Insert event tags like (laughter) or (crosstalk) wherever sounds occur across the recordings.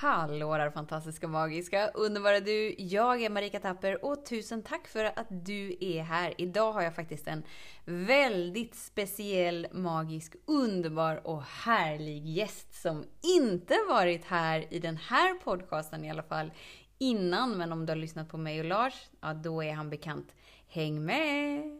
Hallå där fantastiska, magiska, underbara du! Jag är Marika Tapper och tusen tack för att du är här. Idag har jag faktiskt en väldigt speciell, magisk, underbar och härlig gäst som inte varit här i den här podcasten i alla fall innan. Men om du har lyssnat på mig och Lars, ja då är han bekant. Häng med!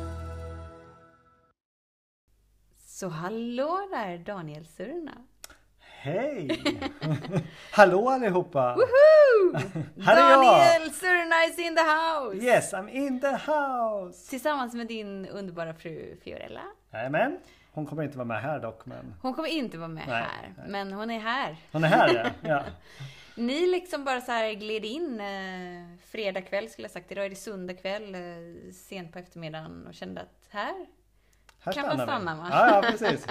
Så hallå där Daniel Surna. Hej! (laughs) hallå allihopa! (laughs) Jag! Daniel Surna is in the house! Yes, I'm in the house! Tillsammans med din underbara fru Fiorella. Jajamän. Hon kommer inte vara med här dock men Hon kommer inte vara med Nej, här, nej. men hon är här. hon är här ja. (laughs) ja. Ni liksom bara så här gled in eh, fredag kväll skulle jag sagt. Idag är det söndag kväll, eh, sent på eftermiddagen och kände att här Här Kan man stannar stanna, vi. Ja, ja (laughs) precis.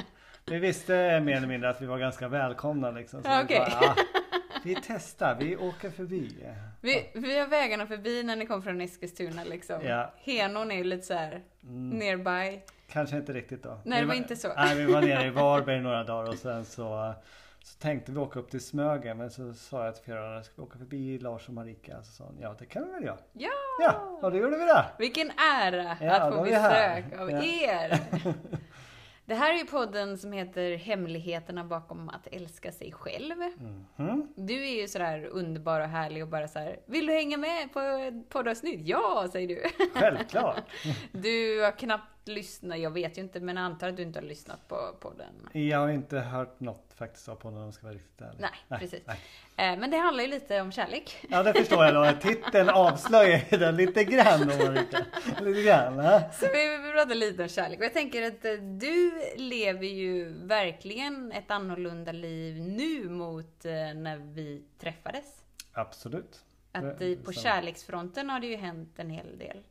Vi visste mer eller mindre att vi var ganska välkomna liksom. Så Ja, vi, bara, ja, (laughs) vi testar, vi åker förbi. Vi, vi har vägarna förbi när ni kom från Eskilstuna liksom. Ja. Henån är ju lite så här nearby. Kanske inte riktigt då. Nej, det Vi var inte så. Nej, vi var nere i (laughs) Varberg några dagar och sen så så tänkte vi åka upp till Smögen men så sa jag till Fiona, ska vi åka förbi Lars och Marika? Så sa hon, ja det kan vi väl göra. Ja! Ja, och då gjorde vi det. Vilken ära Ja, att få besök av Ja. er! (laughs) Det här är ju podden som heter Hemligheterna bakom att älska sig själv. Mhm. Du är ju sådär underbar och härlig och bara så här. Vill du hänga med på ett poddavsnitt? Ja, säger du. Självklart. (laughs) Du har knappt lyssnat, jag vet ju inte, men jag antar att du inte har lyssnat på podden. Jag har inte hört något faktiskt av på när de ska vara riktigt ärlig. Nej, precis. nej. Eh, Men det handlar ju lite om kärlek. Ja det förstår jag då. Titeln avslöjar ju den lite grann Marika. Lite grann. Så vi vi pratar lite om kärlek. Och jag tänker att eh, du lever ju verkligen ett annorlunda liv nu mot eh, när vi träffades. Absolut. Att i- på kärleksfronten har det ju hänt en hel del.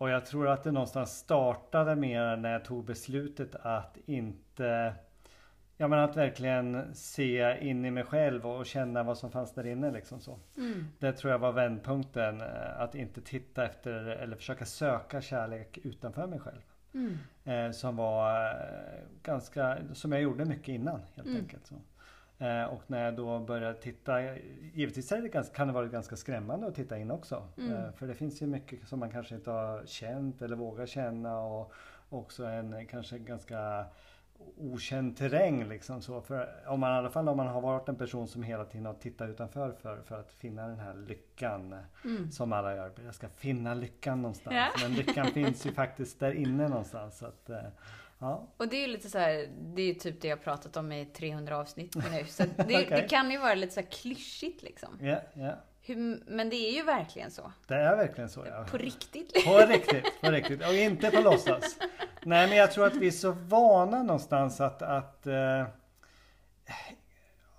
Och jag tror att det någonstans startade mer när jag tog beslutet att inte Ja men att verkligen se in i mig själv och känna vad som fanns där inne liksom så. Mm. Det tror jag var vändpunkten. eh, Att inte titta efter eller försöka söka kärlek utanför mig själv. Mm. Eh, som var eh, ganska, som jag gjorde mycket innan helt Mm. enkelt. Så. Eh, och när jag då började titta, givetvis är det ganska, kan det vara ganska skrämmande att titta in också. Mm. Eh, för det finns ju mycket som man kanske inte har känt eller vågar känna och också en kanske ganska okänd terräng liksom så. För om man i alla fall om man har varit en person som hela tiden har tittat utanför för, för att finna den här lyckan. Mm. Som alla gör. Jag ska finna lyckan någonstans. Ja. Men lyckan finns ju faktiskt där inne någonstans. Så att, eh, ja. Och det är ju lite så här, det är ju typ det jag pratat om i 300 avsnitt nu. (laughs) Så det, Okej. det kan ju vara lite så här klyschigt liksom. Ja, ja. Hur, men det är ju verkligen så. Det är verkligen så. Ja. På riktigt. På riktigt, på riktigt. Och inte på låtsas. Nej men jag tror att vi är så vana någonstans att, att eh,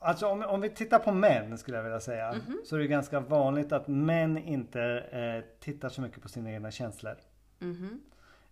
Alltså om, om vi tittar på män skulle jag vilja säga. Mhm. Så är det ganska vanligt att män inte eh, tittar så mycket på sina egna känslor. Mhm.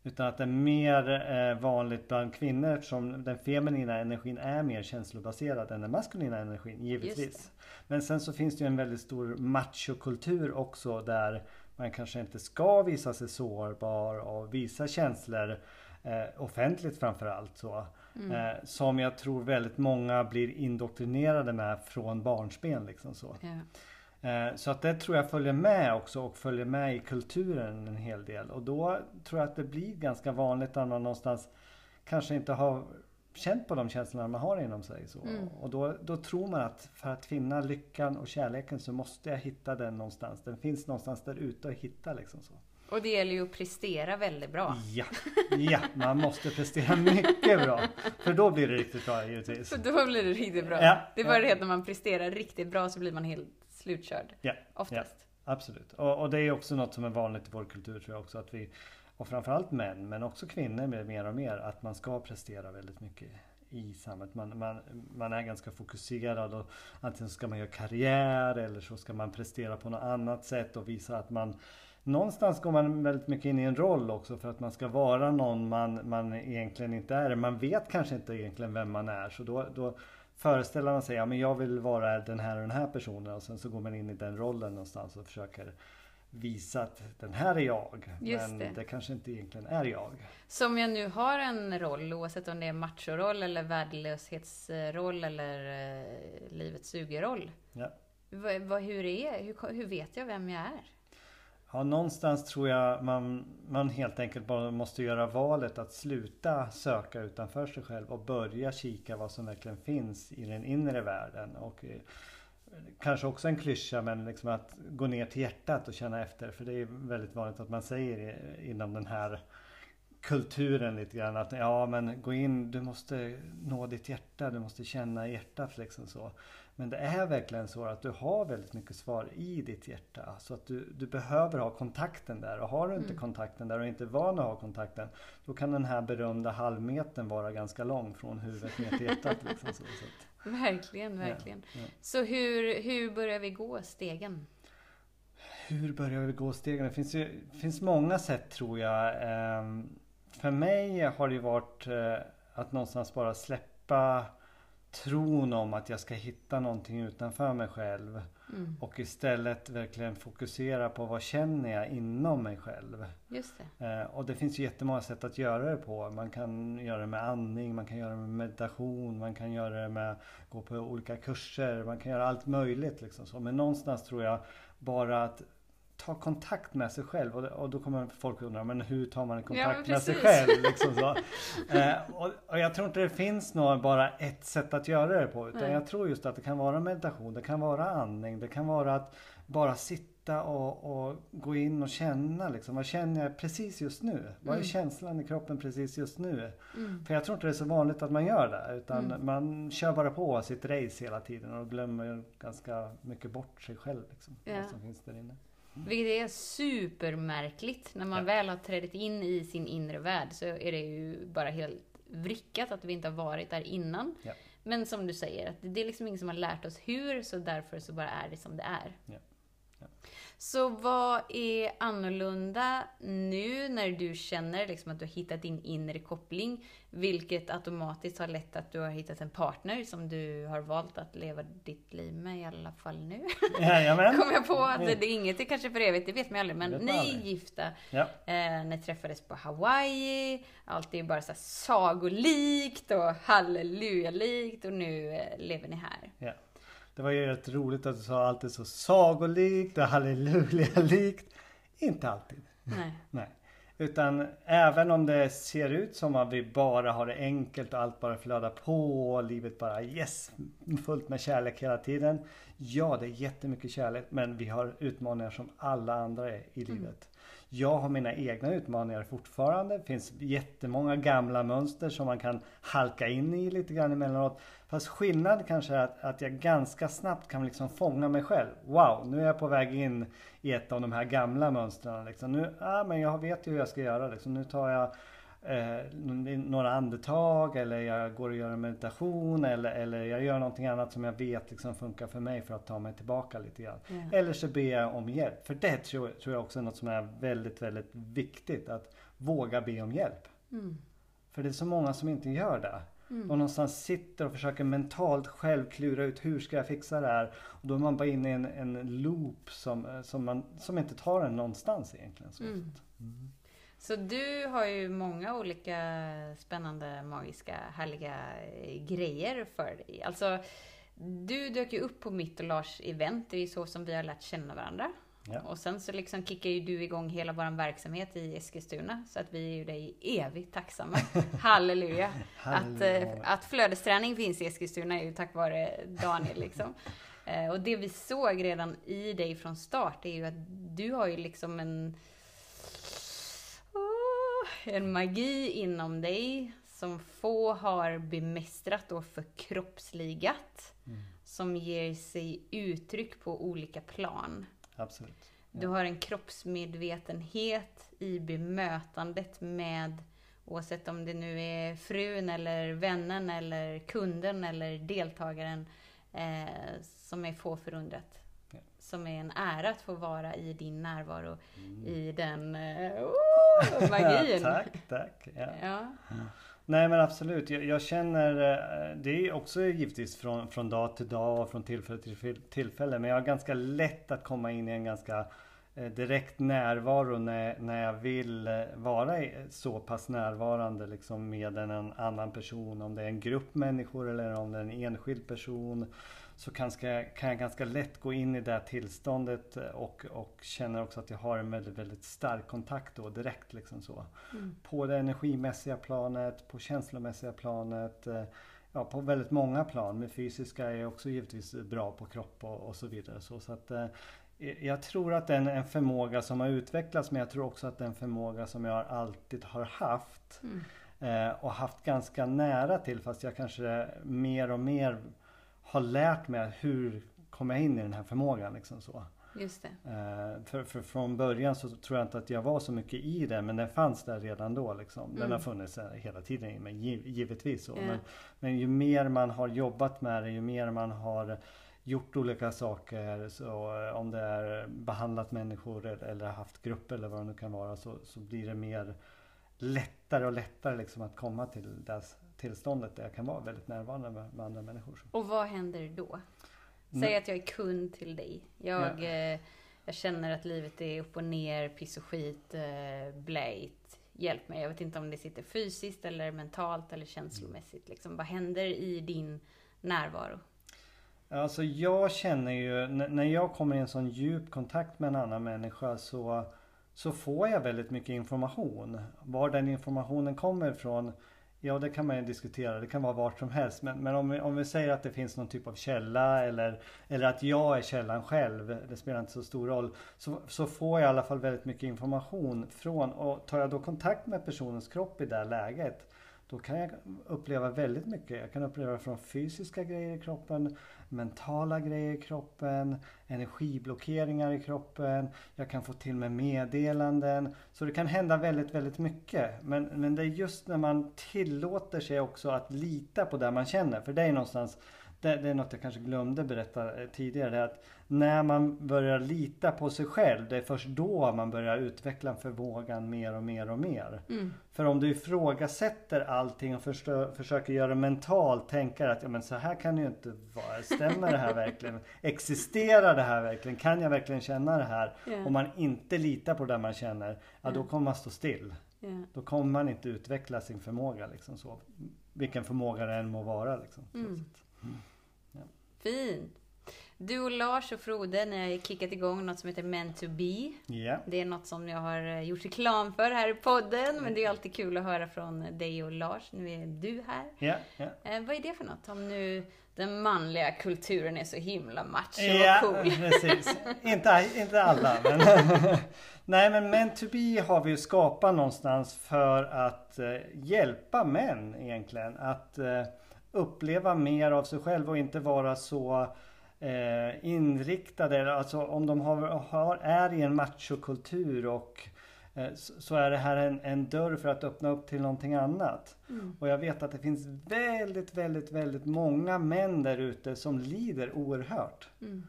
Utan att det är mer eh, vanligt bland kvinnor eftersom den feminina energin är mer känslobaserad än den maskulina energin givetvis. Men sen så finns det ju en väldigt stor machokultur också där man kanske inte ska visa sig sårbar och visa känslor eh, offentligt framförallt så. Mm. Eh, som jag tror väldigt många blir indoktrinerade med från barnsben liksom så. Ja. Eh, Så att det tror jag följer med också och följer med i kulturen en hel del. Och då tror jag att det blir ganska vanligt att man någonstans kanske inte har känt på de känslorna man har inom sig. Så. Mm. Och då, då tror man att för att finna lyckan och kärleken så måste jag hitta den någonstans. Den finns någonstans där ute att hitta liksom så. Och det gäller ju att prestera väldigt bra. Ja, ja, man måste prestera mycket bra. För då blir det riktigt bra givetvis. Så då blir det riktigt bra. Ja, det är bara ja. det att när man presterar riktigt bra så blir man helt slutkörd. Ja, Oftast. Absolut. Och, och det är också något som är vanligt i vår kultur tror jag också. Att vi, och framförallt män, men också kvinnor blir mer och mer att man ska prestera väldigt mycket i samhället. Man, man, man är ganska fokuserad och antingen ska man göra karriär eller så ska man prestera på något annat sätt och visa att man Någonstans går man väldigt mycket in i en roll också för att man ska vara någon man, man egentligen inte är. Man vet kanske inte egentligen vem man är så då, då föreställer man sig, ja men jag vill vara den här och den här personen och sen så går man in i den rollen någonstans och försöker visa att den här är jag. Just men det. det. kanske inte egentligen är jag. Så om jag nu har en roll, oavsett om det är machoroll eller värdelöshetsroll eller eh, livets sugeroll. Ja. Hur, är, hur, hur vet jag vem jag är? Ja, någonstans tror jag man, man helt enkelt bara måste göra valet att sluta söka utanför sig själv och börja kika vad som verkligen finns i den inre världen. Och, eh, kanske också en klyscha men liksom att gå ner till hjärtat och känna efter. För det är väldigt vanligt att man säger inom den här kulturen lite grann att ja men gå in, du måste nå ditt hjärta, du måste känna hjärtat liksom så. Men det är verkligen så att du har väldigt mycket svar i ditt hjärta. Så att du, du behöver ha kontakten där. Och har du inte Mm. kontakten där och inte är van att ha kontakten. Då kan den här berömda halvmetern vara ganska lång från huvudet ner till hjärtat. (laughs) Liksom så, så att, Verkligen, verkligen. ja. Så hur, hur börjar vi gå stegen? Hur börjar vi gå stegen? Det finns, ju, finns många sätt tror jag. Ehm, För mig har det varit eh, att någonstans bara släppa tron om att jag ska hitta någonting utanför mig själv. Mm. Och istället verkligen fokusera på vad känner jag inom mig själv. Just det. Eh, och det finns ju jättemånga sätt att göra det på. Man kan göra det med andning, man kan göra det med meditation, man kan göra det med att gå på olika kurser, man kan göra allt möjligt. Liksom så. Men någonstans tror jag bara att ta kontakt med sig själv och, och då kommer folk undra, men hur tar man kontakt men med sig själv? (laughs) Liksom så. Eh, och, och jag tror inte det finns något, bara ett sätt att göra det på. Utan Nej. jag tror just att det kan vara meditation, det kan vara andning, det kan vara att bara sitta och, och gå in och känna liksom. Vad känner jag precis just nu? Vad är Mm. känslan i kroppen precis just nu? Mm. För jag tror inte det är så vanligt att man gör det. Utan Mm. man kör bara på sitt race hela tiden och glömmer ganska mycket bort sig själv. Liksom, Ja. Vad som finns där inne. Vilket är supermärkligt. När man Ja. väl har trätt in i sin inre värld så är det ju bara helt vrickat att vi inte har varit där innan. Ja. Men som du säger, att det är liksom ingen som har lärt oss hur, så därför så bara är det som det är. Ja. Ja. Så vad är annorlunda nu när du känner liksom att du har hittat din inre koppling? Vilket automatiskt har lett att du har hittat en partner som du har valt att leva ditt liv med i alla fall nu. Jajamän. (laughs) Kom jag på att det är inget är kanske för evigt, det vet man aldrig. Men ni är aldrig. gifta, Ja. eh, ni träffades på Hawaii, allt är bara så sagolikt och hallelujalikt och nu eh, lever ni här. Det var ju rätt roligt att du sa allt är så sagolikt och halleluja-likt. Inte alltid. Nej. Nej. Utan även om det ser ut som att vi bara har det enkelt och allt bara flödar på och livet bara yes, fullt med kärlek hela tiden. Ja, det är jättemycket kärlek men vi har utmaningar som alla andra är i livet. Jag har mina egna utmaningar fortfarande. Det finns jättemånga gamla mönster som man kan halka in i lite grann emellanåt. Fast skillnad kanske är att, att jag ganska snabbt kan liksom fånga mig själv. Wow, nu är jag på väg in i ett av de här gamla mönstren. Liksom. Nu, ah, men jag vet ju hur jag ska göra. Liksom. Nu tar jag eh, några andetag eller jag går och gör en meditation eller, eller jag gör någonting annat som jag vet liksom funkar för mig för att ta mig tillbaka lite grann. Ja. Eller så ber jag om hjälp. För det tror, tror jag också är något som är väldigt, väldigt viktigt. Att våga be om hjälp. Mm. För det är så många som inte gör det. Mm. Och någonstans sitter och försöker mentalt själv klura ut hur ska jag fixa det här. Och då är man bara inne i en, en loop som, som, man, som inte tar en någonstans egentligen. Så. Mm. Så du har ju många olika spännande, magiska, härliga eh, grejer för dig. Alltså, du dök ju upp på mitt och Lars event, det är ju så som vi har lärt känna varandra. Ja. Och sen så liksom kickar ju du igång hela vår verksamhet i Eskilstuna, så att vi är ju dig evigt tacksamma. (laughs) Halleluja! Att, Halleluja. eh, att flödesträning finns i Eskilstuna är ju tack vare Daniel liksom. (laughs) Eh, Och det vi såg redan i dig från start är ju att du har ju liksom en en magi inom dig som få har bemästrat och förkroppsligat. Mm. Som ger sig uttryck på olika plan. Absolut. Du har en kroppsmedvetenhet i bemötandet med Oavsett om det nu är frun eller vännen eller kunden eller deltagaren eh, som är få förundrat. Som är en ära att få vara i din närvaro Mm. i den (laughs) oh, magin. tack, tack. Ja. (laughs) Ja. Nej men absolut, jag, jag känner eh, Det är också givetvis från, från dag till dag och från tillfälle till tillfälle Men jag har ganska lätt att komma in i en ganska eh, direkt närvaro när, när jag vill vara så pass närvarande liksom med en, en annan person Om det är en grupp människor eller om det är en enskild person Så kan, ska, kan jag ganska lätt gå in i det tillståndet eh, och, och känner också att jag har en väldigt, väldigt stark kontakt då direkt liksom så Mm. på det energimässiga planet, på känslomässiga planet. eh, Ja, på väldigt många plan. Men fysiska är också givetvis bra på kropp och, och så vidare. Så, så att, eh, jag tror att det är en, förmåga som har utvecklats men jag tror också att det är en förmåga som jag alltid har haft. Mm. Eh, och haft ganska nära till fast jag kanske mer och mer har lärt mig hur kommer jag in i den här förmågan. Liksom så. Just det. Eh, för, för från början så tror jag inte att jag var så mycket i det men den fanns där redan då liksom. Den Mm. har funnits hela tiden i mig, givetvis så. Ja. Men, men ju mer man har jobbat med det, ju mer man har gjort olika saker. Så eh, om det är behandlat människor eller, haft grupper eller vad det nu kan vara så, så blir det mer lättare och lättare liksom att komma till det tillståndet där jag kan vara väldigt närvarande med, med andra människor. Och vad händer då? Säg att jag är kund till dig. Jag, eh, jag känner att livet är upp och ner, piss och skit, eh, blejt. Hjälp mig. Jag vet inte om det sitter fysiskt eller mentalt eller känslomässigt. Liksom. Vad händer i din närvaro? Alltså jag känner ju när jag kommer i en sån djup kontakt med en annan människa så, så får jag väldigt mycket information. Var den informationen kommer ifrån Ja det kan man ju diskutera, det kan vara vart som helst. Men, men om, vi, om vi säger att det finns någon typ av källa eller, eller att jag är källan själv. Det spelar inte så stor roll. Så, så får jag i alla fall väldigt mycket information från och tar jag då kontakt med personens kropp i det här läget. Då kan jag uppleva väldigt mycket. Jag kan uppleva från fysiska grejer i kroppen, mentala grejer i kroppen, energiblockeringar i kroppen. Jag kan få till mig meddelanden. Så det kan hända väldigt, väldigt mycket. Men, men det är just när man tillåter sig också att lita på det man känner. För det är någonstans det, det är något jag kanske glömde berätta eh, tidigare. Det är att när man börjar lita på sig själv, det är först då man börjar utveckla förmågan mer och mer och mer. Mm. För om du ifrågasätter allting och förstö- försöker göra mentalt, tänka att ja, men så här kan det ju inte vara. Stämmer det här verkligen? Existerar det här verkligen? Kan jag verkligen känna det här? Ja. Om man inte litar på det man känner, ja då Ja. kommer man stå still. Ja. Då kommer man inte utveckla sin förmåga liksom så. Vilken förmåga det än må vara liksom. Mm. så att- Fint. Du och Lars och Frode, ni har kickat igång något som heter Meant to be. Ja. Det är något som jag har eh, gjort reklam för här i podden, men det är alltid kul att höra från dig och Lars. Nu är du här. Ja. Eh, vad är det för något? Om nu den manliga kulturen är så himla macho Ja, och cool. (laughs) precis. inte, inte alla. Men (laughs) Nej men Men to be har vi ju skapat någonstans för att eh, hjälpa män egentligen. Att eh, uppleva mer av sig själv och inte vara så eh, inriktade. Alltså om de har, har, är i en machokultur och eh, så är det här en, en dörr för att öppna upp till någonting annat. Mm. Och jag vet att det finns väldigt, väldigt, väldigt många män där ute som lider oerhört. Mm.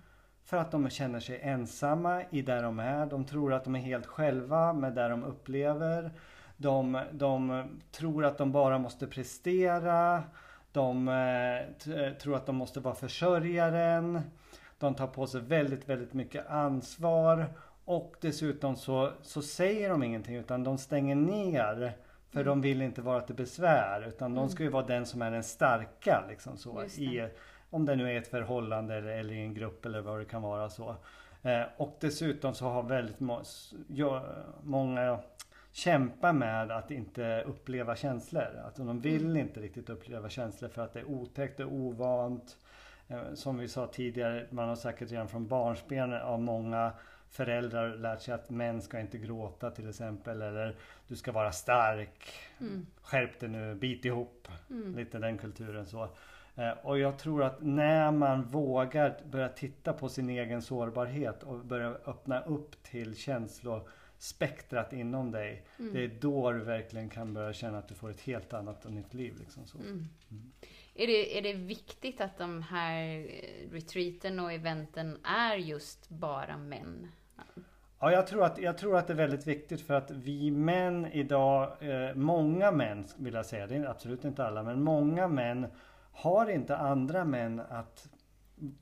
För att de känner sig ensamma i där de är. De tror att de är helt själva med det de upplever. De, de tror att de bara måste prestera. De eh, t- tror att de måste vara försörjaren. De tar på sig väldigt, väldigt mycket ansvar. Och dessutom så, så säger de ingenting utan de stänger ner. För de vill inte vara till besvär utan de ska ju vara den som är den starka. Liksom så, i, om det nu är ett förhållande eller, eller i en grupp eller vad det kan vara så. Eh, och dessutom så har väldigt må, ja, många kämpar med att inte uppleva känslor. Alltså de vill inte riktigt uppleva känslor för att det är otäckt och ovant. Eh, som vi sa tidigare, man har säkert redan från barnsben av många föräldrar lärt sig att män ska inte gråta till exempel. Eller du ska vara stark. Mm. Skärp dig nu, bit ihop. Mm. Lite den kulturen så. Eh, Och jag tror att när man vågar börja titta på sin egen sårbarhet och börja öppna upp till spektrat inom dig. Mm. Det är då du verkligen kan börja känna att du får ett helt annat och nytt liv. Liksom så. Mm. Är, det, är det viktigt att de här eh, retreaten och eventen är just bara män? Ja, jag tror, att, jag tror att det är väldigt viktigt för att vi män idag, eh, många män vill jag säga, det är absolut inte alla, men många män har inte andra män att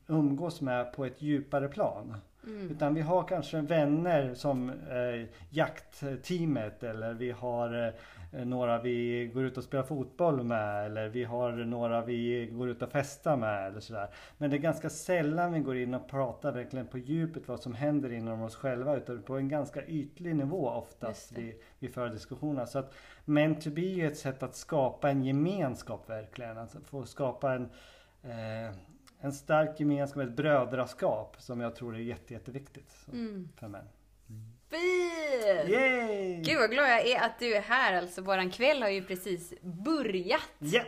umgås med på ett djupare plan. Mm. Utan vi har kanske vänner som eh, jaktteamet eller vi har eh, några vi går ut och spelar fotboll med eller vi har några vi går ut och festar med eller sådär. Men det är ganska sällan vi går in och pratar verkligen på djupet vad som händer inom oss själva utan på en ganska ytlig nivå oftast vi, vi för diskussioner. Så att Men to be är ett sätt att skapa en gemenskap verkligen. Alltså få skapa en eh, en stark gemenskap, ett brödraskap som jag tror är jätte, jätteviktigt Mm. för män. Fint! Yay! Gud vad glad jag är att du är här. Alltså våran kväll har ju precis börjat. Ja!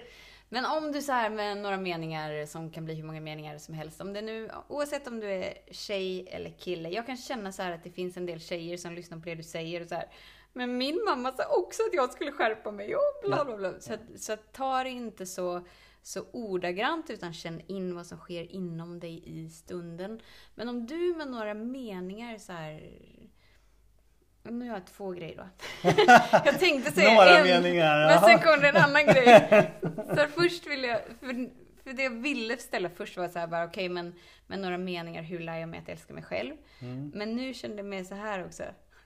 Men om du så här med några meningar som kan bli hur många meningar som helst. Om det nu, oavsett om du är tjej eller kille. Jag kan känna så här att det finns en del tjejer som lyssnar på det du säger och så här. Men min mamma sa också att jag skulle skärpa mig och bla bla bla. Så, så ta det inte så, så ordagrant utan känn in vad som sker inom dig i stunden. Men om du med några meningar så här. Nu har jag två grejer då. (laughs) jag tänkte säga Några en. meningar, Men sen kom det en annan grej. (laughs) Så först vill jag, för, för det jag ville ställa först var så här bara okej men, men några meningar, hur lär jag mig att älska mig själv? Mm. Men nu kände jag mig så här också.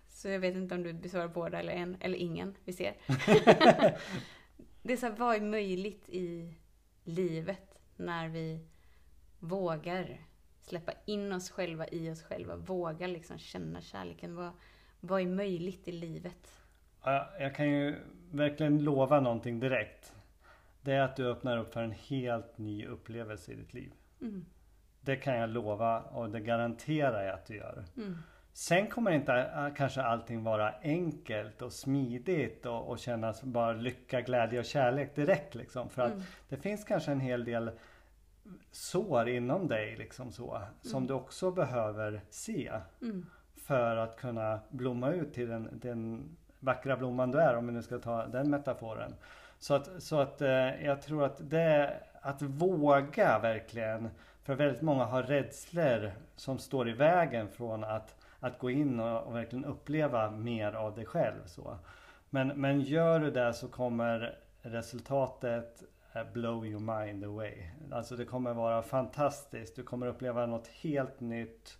Så jag vet inte om du besvarar båda eller en, eller ingen, vi ser. (laughs) det är så här, vad är möjligt i livet när vi vågar släppa in oss själva i oss själva, vågar liksom känna kärleken. Vad, vad är möjligt i livet? Ja, Jag kan ju verkligen lova någonting direkt. Det är att du öppnar upp för en helt ny upplevelse i ditt liv. Mm, Det kan jag lova och det garanterar jag att du gör. mm, Sen kommer inte äh, kanske allting vara enkelt och smidigt och, och kännas bara lycka, glädje och kärlek direkt liksom. För att mm, det finns kanske en hel del sår inom dig liksom så. Som du också behöver se. mm, För att kunna blomma ut till den, den vackra blomman du är om vi nu ska ta den metaforen. Så att, så att eh, jag tror att det att våga verkligen. För väldigt många har rädslor som står i vägen från att, att gå in och, och verkligen uppleva mer av dig själv. Så. Men, men gör du det så kommer resultatet eh, blow your mind away. Alltså det kommer vara fantastiskt. Du kommer uppleva något helt nytt.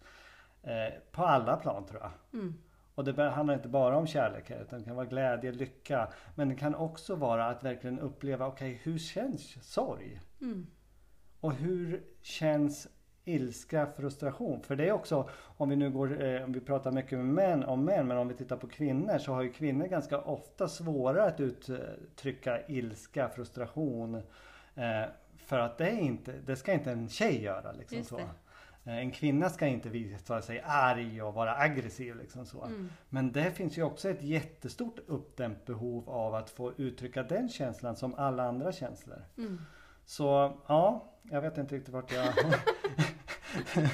Eh, på alla plan tror jag. mm, Och det handlar inte bara om kärlek här, utan det kan vara glädje, lycka. Men det kan också vara att verkligen uppleva, okej hur känns sorg? mm, Och hur känns ilska, frustration? För det är också, om vi nu går, eh, om vi pratar mycket med män, om män, men om vi tittar på kvinnor så har ju kvinnor ganska ofta svårare att uttrycka ilska, frustration. Eh, för att det är inte, det ska inte en tjej göra liksom så. Eh, En kvinna ska inte visa sig arg och vara aggressiv liksom så. mm. Men det finns ju också ett jättestort uppdämt behov av att få uttrycka den känslan som alla andra känslor. Mm. Så ja, jag vet inte riktigt vart jag... (laughs)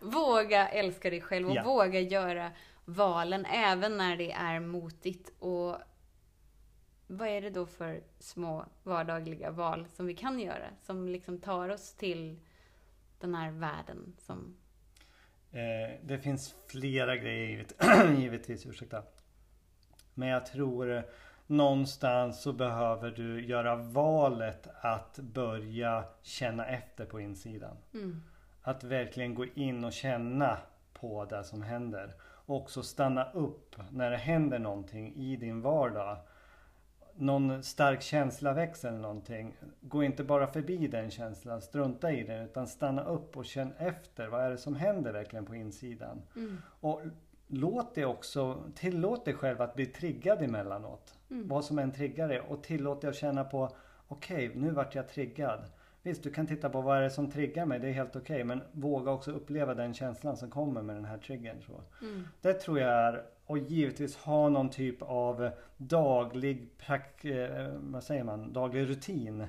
Våga älska dig själv och Ja. våga göra valen även när det är motigt. Och vad är det då för små vardagliga val som vi kan göra? Som liksom tar oss till den här världen som... Eh, det finns flera grejer givet, (clears throat) givetvis, ursäkta. Men jag tror någonstans så behöver du göra valet att börja känna efter på insidan. Mm, Att verkligen gå in och känna på det som händer. Och också stanna upp när det händer någonting i din vardag. Någon stark känsla väcks eller någonting. Gå inte bara förbi den känslan, strunta i den. Utan stanna upp och känn efter. Vad är det som händer verkligen på insidan? mm, Och låt det också, tillåt dig själv att bli triggad emellanåt. Mm, Vad som än triggar dig. Och tillåt dig att känna på, okej nu vart jag triggad. Visst, du kan titta på vad är det som triggar mig, det är helt okej. men våga också uppleva den känslan som kommer med den här triggern. Så. mm, Det tror jag är, och givetvis ha någon typ av daglig, prak, eh, vad säger man, daglig rutin.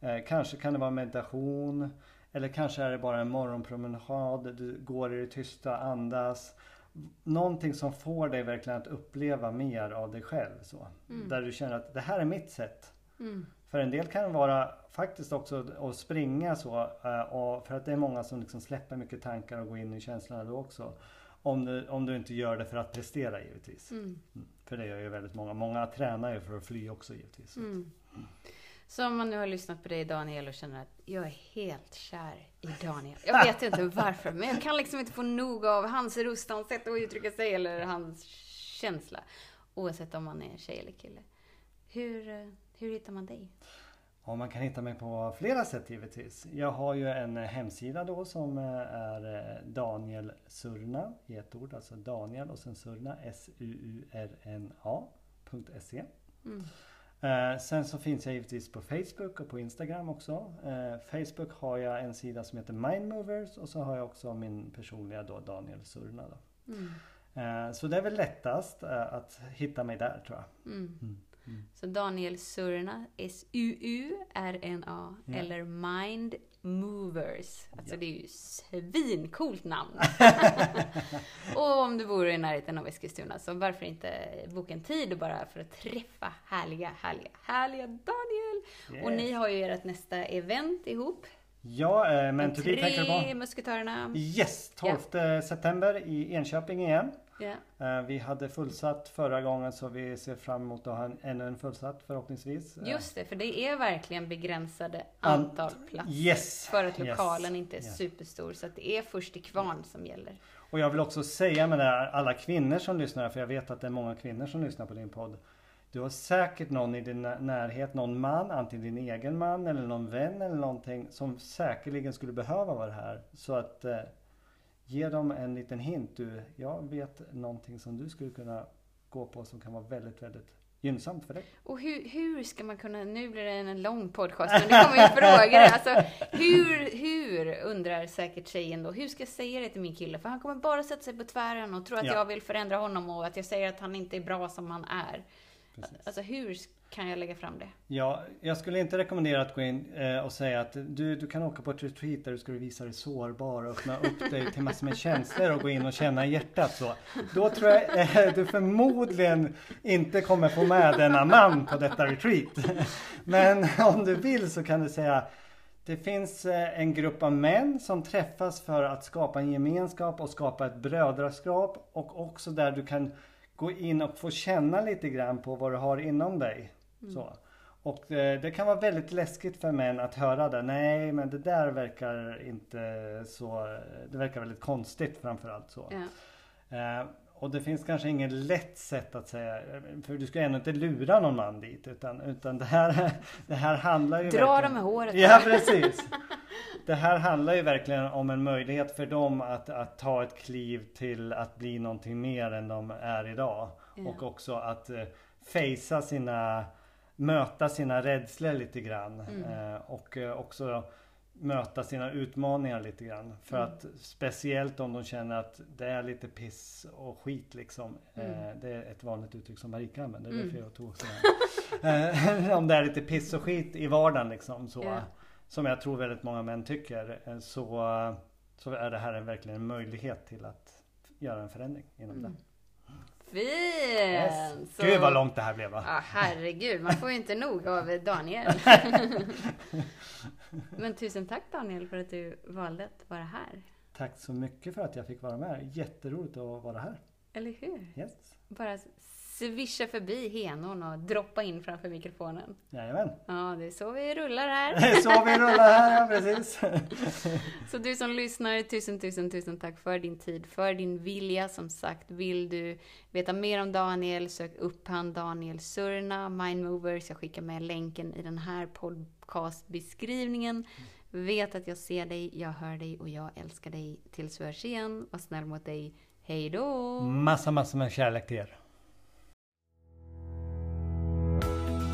Eh, kanske kan det vara meditation. Eller kanske är det bara en morgonpromenad. Du går i det tysta, andas. Någonting som får dig verkligen att uppleva mer av dig själv. Så. Mm. Där du känner att det här är mitt sätt. Mm. För en del kan det vara faktiskt också att springa så. eh, Och för att det är många som liksom släpper mycket tankar och går in i känslorna då också. Om du, om du inte gör det för att prestera givetvis. Mm. Mm. För det gör ju väldigt många. Många tränar ju för att fly också givetvis. Mm. Så om man nu har lyssnat på dig Daniel och känner att jag är helt kär i Daniel. Jag (laughs) vet inte varför, men jag kan liksom inte få nog av hans röst, hans sätt att uttrycka sig eller hans känsla. Oavsett om man är tjej eller kille. Hur, eh, hur hittar man dig? Ja, man kan hitta mig på flera sätt givetvis. Jag har ju en hemsida då som eh, är eh, Daniel Surna i ett ord. Alltså Daniel och sen Surna S-U-U-R-N-A.se. Mm. Eh, sen så finns jag givetvis på Facebook och på Instagram också. Eh, Facebook har jag en sida som heter Mindmovers och så har jag också min personliga då Daniel Surna. Då. Mm. Eh, så det är väl lättast att hitta mig där tror jag. Mm. Mm. Mm. Så Daniel Surna, S-U-U-R-N-A, eller Mind Movers. Alltså Ja. det är ju svincoolt namn. (laughs) och om du bor i närheten av Eskilstuna, så varför inte boka en tid bara för att träffa härliga, härliga, härliga Daniel. Och ni Yes. har ju ert nästa event ihop. Ja, eh, men De to be tänker du på? musketörerna. Yes, 12 september i Enköping igen. Eh, Vi hade fullsatt förra gången så vi ser fram emot att ha en, ännu en fullsatt förhoppningsvis. Eh, Just det, för det är verkligen begränsade An- antal platser. Yes! För att yes, lokalen inte är yes. superstor, så att det är först till kvarn som gäller. Och jag vill också säga med det här, alla kvinnor som lyssnar, för jag vet att det är många kvinnor som lyssnar på din podd. Du har säkert någon i din nä- närhet, någon man, antingen din egen man eller någon vän eller någonting som säkerligen skulle behöva vara här. Så att eh, ge dem en liten hint. Du, jag vet någonting som du skulle kunna gå på som kan vara väldigt, väldigt gynnsamt för dig. Och hur, hur ska man kunna, nu blir det en lång podcast, men det kommer ju frågor. (laughs) Alltså, hur, hur, undrar säkert tjejen då, hur ska jag säga det till min kille? För han kommer bara sätta sig på tvären och tro att Ja. jag vill förändra honom och att jag säger att han inte är bra som han är. Precis. Alltså hur kan jag lägga fram det? Ja, jag skulle inte rekommendera att gå in eh, och säga att du, du kan åka på ett retreat där du ska visa dig sårbar och öppna upp dig till massor med känslor och gå in och känna i hjärtat så. Då tror jag eh, du förmodligen inte kommer få med denna man på detta retreat. Men om du vill så kan du säga det finns eh, en grupp av män som träffas för att skapa en gemenskap och skapa ett brödraskap och också där du kan gå in och få känna lite grann på vad du har inom dig. Så. Och eh, det kan vara väldigt läskigt för män att höra det. Nej, men det där verkar inte så... Det verkar väldigt konstigt framförallt så. Ja. Och det finns kanske inget lätt sätt att säga, för du ska ändå inte lura någon man dit utan, utan det, här, (laughs) det här handlar ju Dra verkligen- dem med håret. Ja precis. Det här handlar ju verkligen om en möjlighet för dem att, att ta ett kliv till att bli någonting mer än de är idag. Ja. Och också att eh, facea sina, möta sina rädslor lite grann. Mm. Eh, och eh, också möta sina utmaningar lite grann. För Mm. att speciellt om de känner att det är lite piss och skit liksom. Mm. Eh, det är ett vanligt uttryck som Marika använder. Det är Mm. därför jag tog (laughs) eh, (laughs) om det är lite piss och skit i vardagen liksom. Så, Ja. Som jag tror väldigt många män tycker. eh, Så, så är det här en, verkligen en möjlighet till att göra en förändring inom Mm. det. Fint! Yes. Så- Gud vad långt det här blev va? Ja, herregud, man får ju inte nog av Daniel. (laughs) Men tusen tack Daniel för att du valde att vara här. Tack så mycket för att jag fick vara med. Jätteroligt att vara här. Eller hur? Yes. Bara svischa förbi henon och droppa in framför mikrofonen. Jajamän. Ja, det är så vi rullar här. Det är så vi rullar här, ja precis. (laughs) Så du som lyssnar, tusen, tusen, tusen tack för din tid, för din vilja. Som sagt, vill du veta mer om Daniel, sök upp han Daniel Surna, Mindmovers. Jag skickar med länken i den här podcastbeskrivningen. Vet att jag ser dig, jag hör dig och jag älskar dig. Tills vi hörs igen, var snäll mot dig. Hej då! Massa, massa med kärlek till er.